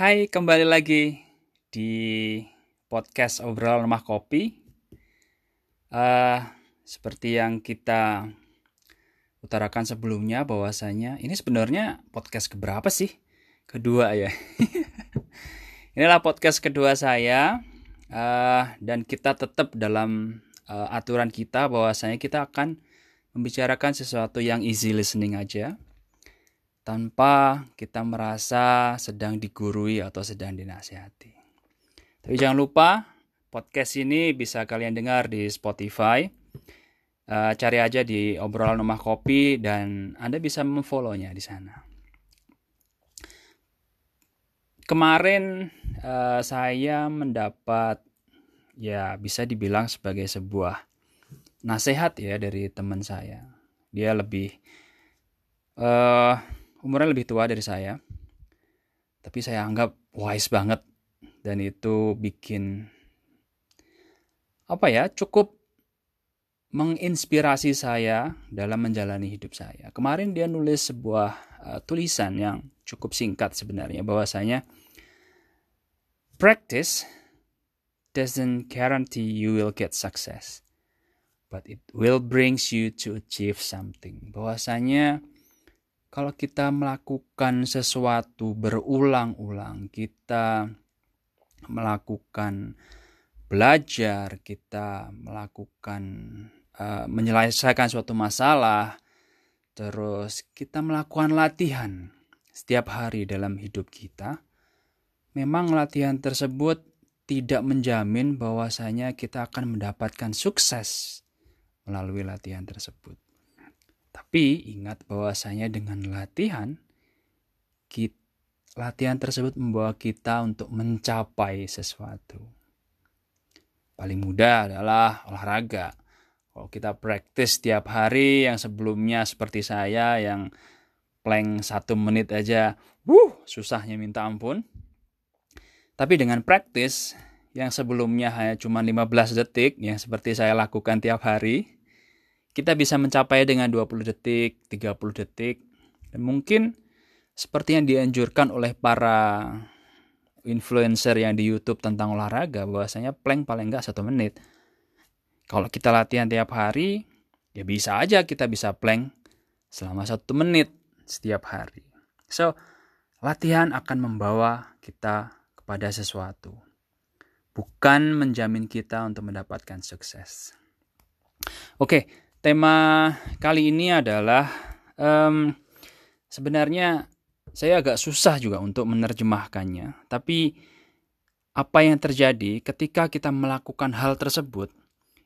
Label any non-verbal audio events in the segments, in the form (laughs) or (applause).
Hai, kembali lagi di podcast obrolan rumah kopi. Uh, seperti yang kita utarakan sebelumnya, bahwasanya ini sebenarnya podcast keberapa sih? Kedua ya. (laughs) Inilah podcast kedua saya, uh, dan kita tetap dalam uh, aturan kita bahwasanya kita akan membicarakan sesuatu yang easy listening aja tanpa kita merasa sedang digurui atau sedang dinasihati. Tapi jangan lupa podcast ini bisa kalian dengar di Spotify. Uh, cari aja di obrolan rumah kopi dan Anda bisa memfollownya di sana. Kemarin uh, saya mendapat ya bisa dibilang sebagai sebuah nasihat ya dari teman saya. Dia lebih uh, umurnya lebih tua dari saya. Tapi saya anggap wise banget dan itu bikin apa ya cukup menginspirasi saya dalam menjalani hidup saya. Kemarin dia nulis sebuah uh, tulisan yang cukup singkat sebenarnya bahwasanya practice doesn't guarantee you will get success but it will brings you to achieve something. Bahwasanya kalau kita melakukan sesuatu berulang-ulang, kita melakukan belajar, kita melakukan uh, menyelesaikan suatu masalah, terus kita melakukan latihan setiap hari dalam hidup kita, memang latihan tersebut tidak menjamin bahwasanya kita akan mendapatkan sukses melalui latihan tersebut. Tapi ingat bahwasanya dengan latihan, kita, latihan tersebut membawa kita untuk mencapai sesuatu. Paling mudah adalah olahraga. Kalau kita praktis setiap hari yang sebelumnya seperti saya yang plank satu menit aja, wuh, susahnya minta ampun. Tapi dengan praktis yang sebelumnya hanya cuma 15 detik yang seperti saya lakukan tiap hari, kita bisa mencapai dengan 20 detik, 30 detik. Dan mungkin seperti yang dianjurkan oleh para influencer yang di YouTube tentang olahraga bahwasanya plank paling enggak satu menit. Kalau kita latihan tiap hari, ya bisa aja kita bisa plank selama satu menit setiap hari. So, latihan akan membawa kita kepada sesuatu, bukan menjamin kita untuk mendapatkan sukses. Oke, tema kali ini adalah um, sebenarnya saya agak susah juga untuk menerjemahkannya. Tapi apa yang terjadi ketika kita melakukan hal tersebut,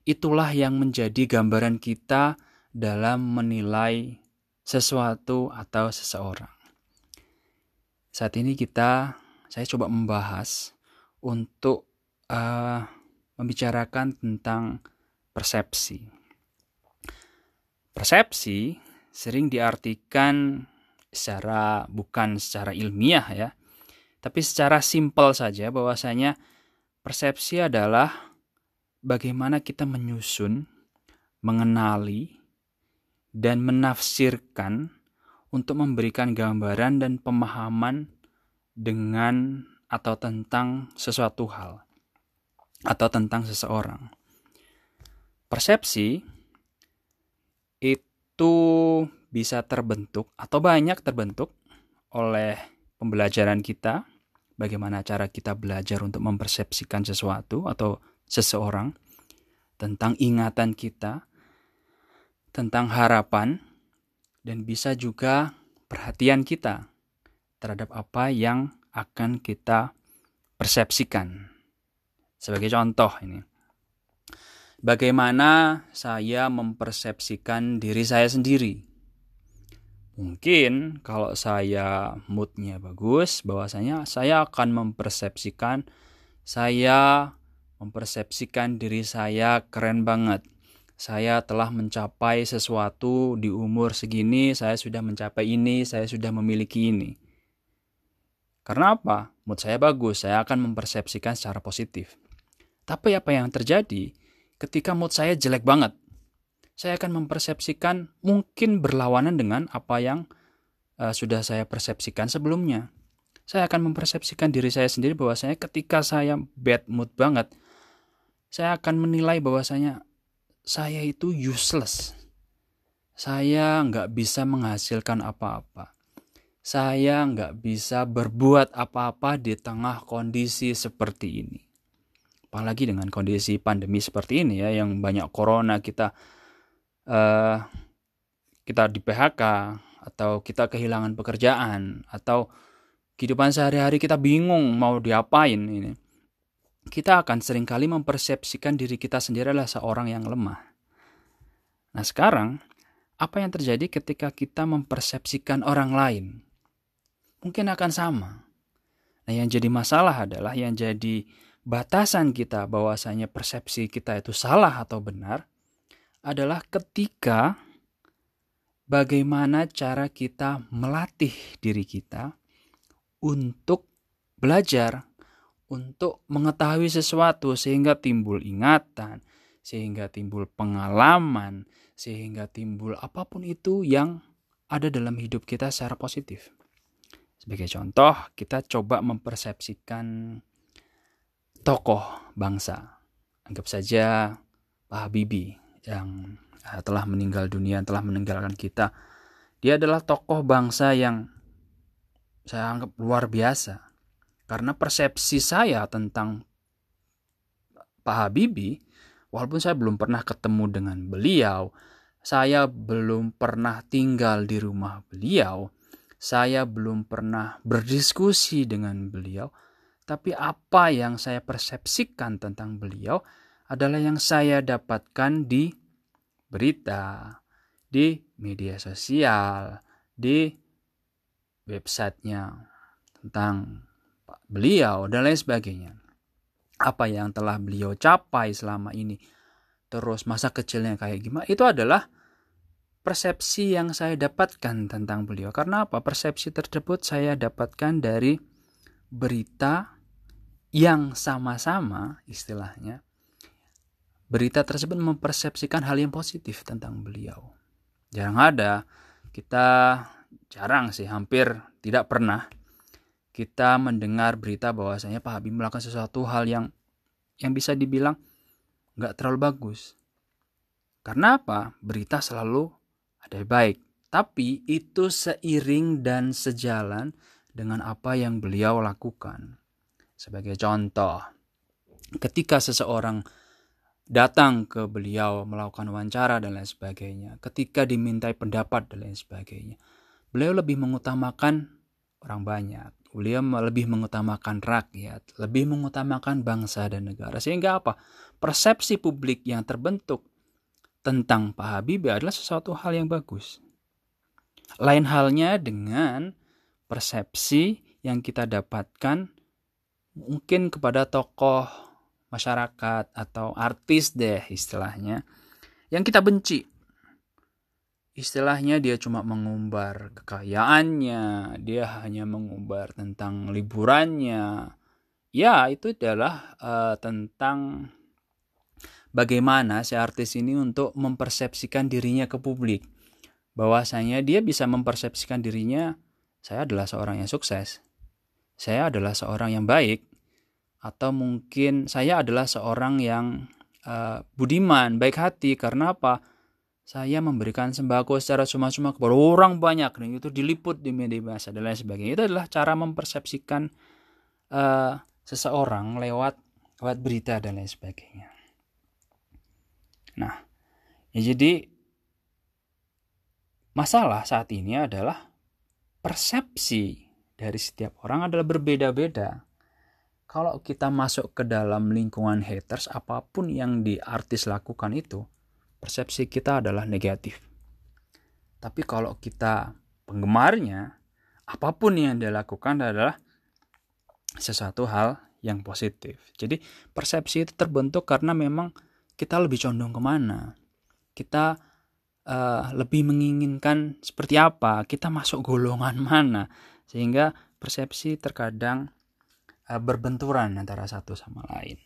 itulah yang menjadi gambaran kita dalam menilai sesuatu atau seseorang. Saat ini kita, saya coba membahas untuk uh, membicarakan tentang persepsi. Persepsi sering diartikan secara bukan secara ilmiah ya, tapi secara simpel saja bahwasanya persepsi adalah bagaimana kita menyusun, mengenali, dan menafsirkan untuk memberikan gambaran dan pemahaman dengan atau tentang sesuatu hal atau tentang seseorang. Persepsi itu bisa terbentuk atau banyak terbentuk oleh pembelajaran kita, bagaimana cara kita belajar untuk mempersepsikan sesuatu atau seseorang, tentang ingatan kita, tentang harapan, dan bisa juga perhatian kita terhadap apa yang akan kita persepsikan. Sebagai contoh ini bagaimana saya mempersepsikan diri saya sendiri. Mungkin kalau saya moodnya bagus, bahwasanya saya akan mempersepsikan saya mempersepsikan diri saya keren banget. Saya telah mencapai sesuatu di umur segini, saya sudah mencapai ini, saya sudah memiliki ini. Karena apa? Mood saya bagus, saya akan mempersepsikan secara positif. Tapi apa yang terjadi? Ketika mood saya jelek banget, saya akan mempersepsikan mungkin berlawanan dengan apa yang uh, sudah saya persepsikan sebelumnya. Saya akan mempersepsikan diri saya sendiri bahwasanya ketika saya bad mood banget, saya akan menilai bahwasanya saya itu useless. Saya nggak bisa menghasilkan apa-apa. Saya nggak bisa berbuat apa-apa di tengah kondisi seperti ini. Apalagi dengan kondisi pandemi seperti ini ya, yang banyak corona kita uh, kita di PHK atau kita kehilangan pekerjaan atau kehidupan sehari-hari kita bingung mau diapain ini. Kita akan sering kali mempersepsikan diri kita sendiri adalah seorang yang lemah. Nah sekarang, apa yang terjadi ketika kita mempersepsikan orang lain? Mungkin akan sama. Nah yang jadi masalah adalah yang jadi batasan kita bahwasanya persepsi kita itu salah atau benar adalah ketika bagaimana cara kita melatih diri kita untuk belajar, untuk mengetahui sesuatu sehingga timbul ingatan, sehingga timbul pengalaman, sehingga timbul apa pun itu yang ada dalam hidup kita secara positif. Sebagai contoh, kita coba mempersepsikan tokoh bangsa. Anggap saja Pak Habibie yang eh, telah meninggal dunia, telah meninggalkan kita. Dia adalah tokoh bangsa yang saya anggap luar biasa. Karena persepsi saya tentang Pak Habibie, walaupun saya belum pernah ketemu dengan beliau, saya belum pernah tinggal di rumah beliau, saya belum pernah berdiskusi dengan beliau, tapi apa yang saya persepsikan tentang beliau adalah yang saya dapatkan di berita, di media sosial, di websitenya tentang beliau dan lain sebagainya. Apa yang telah beliau capai selama ini, terus masa kecilnya kayak gimana, itu adalah persepsi yang saya dapatkan tentang beliau. Karena apa? Persepsi tersebut saya dapatkan dari berita yang sama-sama istilahnya berita tersebut mempersepsikan hal yang positif tentang beliau. Jarang ada, kita jarang sih, hampir tidak pernah kita mendengar berita bahwasanya Pak Habib melakukan sesuatu hal yang yang bisa dibilang nggak terlalu bagus. Karena apa? Berita selalu ada yang baik. Tapi itu seiring dan sejalan dengan apa yang beliau lakukan. Sebagai contoh, ketika seseorang datang ke beliau melakukan wawancara dan lain sebagainya, ketika dimintai pendapat dan lain sebagainya, beliau lebih mengutamakan orang banyak. Beliau lebih mengutamakan rakyat, lebih mengutamakan bangsa dan negara. Sehingga apa? Persepsi publik yang terbentuk tentang Pak Habibie adalah sesuatu hal yang bagus. Lain halnya dengan persepsi yang kita dapatkan mungkin kepada tokoh masyarakat atau artis deh istilahnya yang kita benci istilahnya dia cuma mengumbar kekayaannya, dia hanya mengumbar tentang liburannya. Ya, itu adalah uh, tentang bagaimana si artis ini untuk mempersepsikan dirinya ke publik. Bahwasanya dia bisa mempersepsikan dirinya, saya adalah seorang yang sukses. Saya adalah seorang yang baik. Atau mungkin saya adalah seorang yang uh, budiman, baik hati. Karena apa? saya memberikan sembako secara cuma-cuma kepada orang banyak dan itu diliput di media massa dan lain sebagainya itu adalah cara mempersepsikan uh, seseorang lewat lewat berita dan lain sebagainya. Nah, ya jadi masalah saat ini adalah persepsi dari setiap orang adalah berbeda-beda. Kalau kita masuk ke dalam lingkungan haters, apa pun yang di artis lakukan itu, persepsi kita adalah negatif. Tapi kalau kita penggemarnya, apa pun yang dia lakukan adalah sesuatu hal yang positif. Jadi persepsi itu terbentuk karena memang kita lebih condong ke mana. Kita uh, lebih menginginkan seperti apa, kita masuk golongan mana. Sehingga persepsi terkadang uh, berbenturan antara satu sama lain.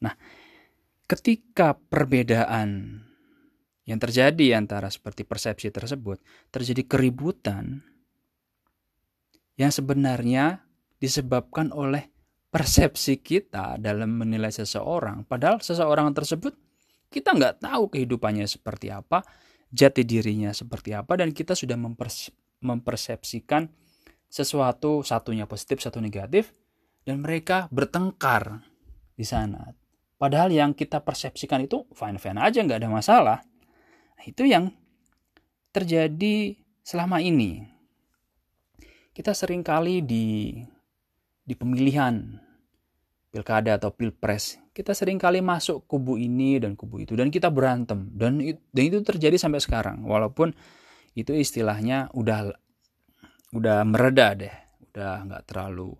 Nah, ketika perbedaan yang terjadi antara seperti persepsi tersebut terjadi keributan yang sebenarnya disebabkan oleh persepsi kita dalam menilai seseorang. Padahal seseorang tersebut kita nggak tahu kehidupannya seperti apa, jati dirinya seperti apa, dan kita sudah mempersepsikan sesuatu satunya positif, satu negatif, dan mereka bertengkar di sana. Padahal yang kita persepsikan itu fine-fine aja, nggak ada masalah. Nah, itu yang terjadi selama ini. Kita sering kali di di pemilihan pilkada atau pilpres kita sering kali masuk kubu ini dan kubu itu dan kita berantem dan dan itu terjadi sampai sekarang walaupun itu istilahnya udah udah mereda deh. Udah nggak terlalu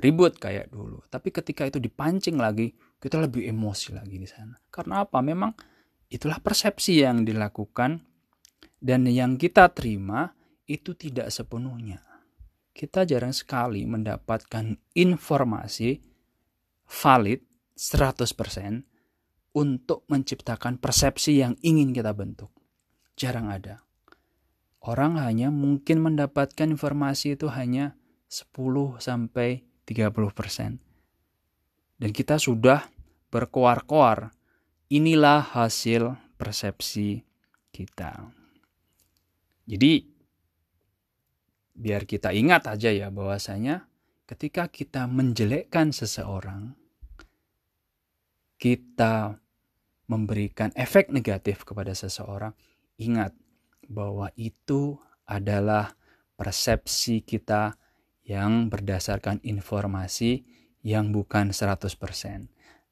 ribut kayak dulu. Tapi ketika itu dipancing lagi kita lebih emosi lagi di sana. Karena apa? Memang itulah persepsi yang dilakukan dan yang kita terima itu tidak sepenuhnya. Kita jarang sekali mendapatkan informasi valid 100% untuk menciptakan persepsi yang ingin kita bentuk. Jarang ada. Orang hanya mungkin mendapatkan informasi itu hanya 10 sampai 30%. Dan kita sudah berkoar-koar. Inilah hasil persepsi kita. Jadi biar kita ingat aja ya bahwasanya ketika kita menjelekkan seseorang kita memberikan efek negatif kepada seseorang ingat bahwa itu adalah persepsi kita yang berdasarkan informasi yang bukan 100%,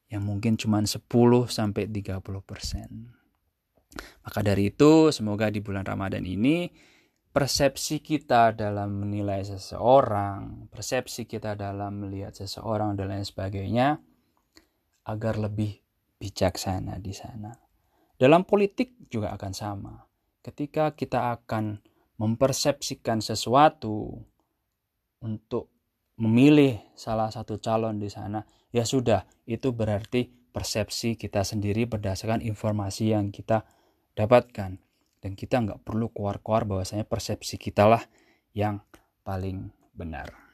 yang mungkin cuma 10 sampai 30%. Maka dari itu, semoga di bulan Ramadan ini persepsi kita dalam menilai seseorang, persepsi kita dalam melihat seseorang dan lain sebagainya agar lebih bijaksana di sana. Dalam politik juga akan sama. Ketika kita akan mempersepsikan sesuatu untuk memilih salah satu calon di sana, ya sudah, itu berarti persepsi kita sendiri berdasarkan informasi yang kita dapatkan dan kita nggak perlu keluar-keluar bahwasanya persepsi kita lah yang paling benar.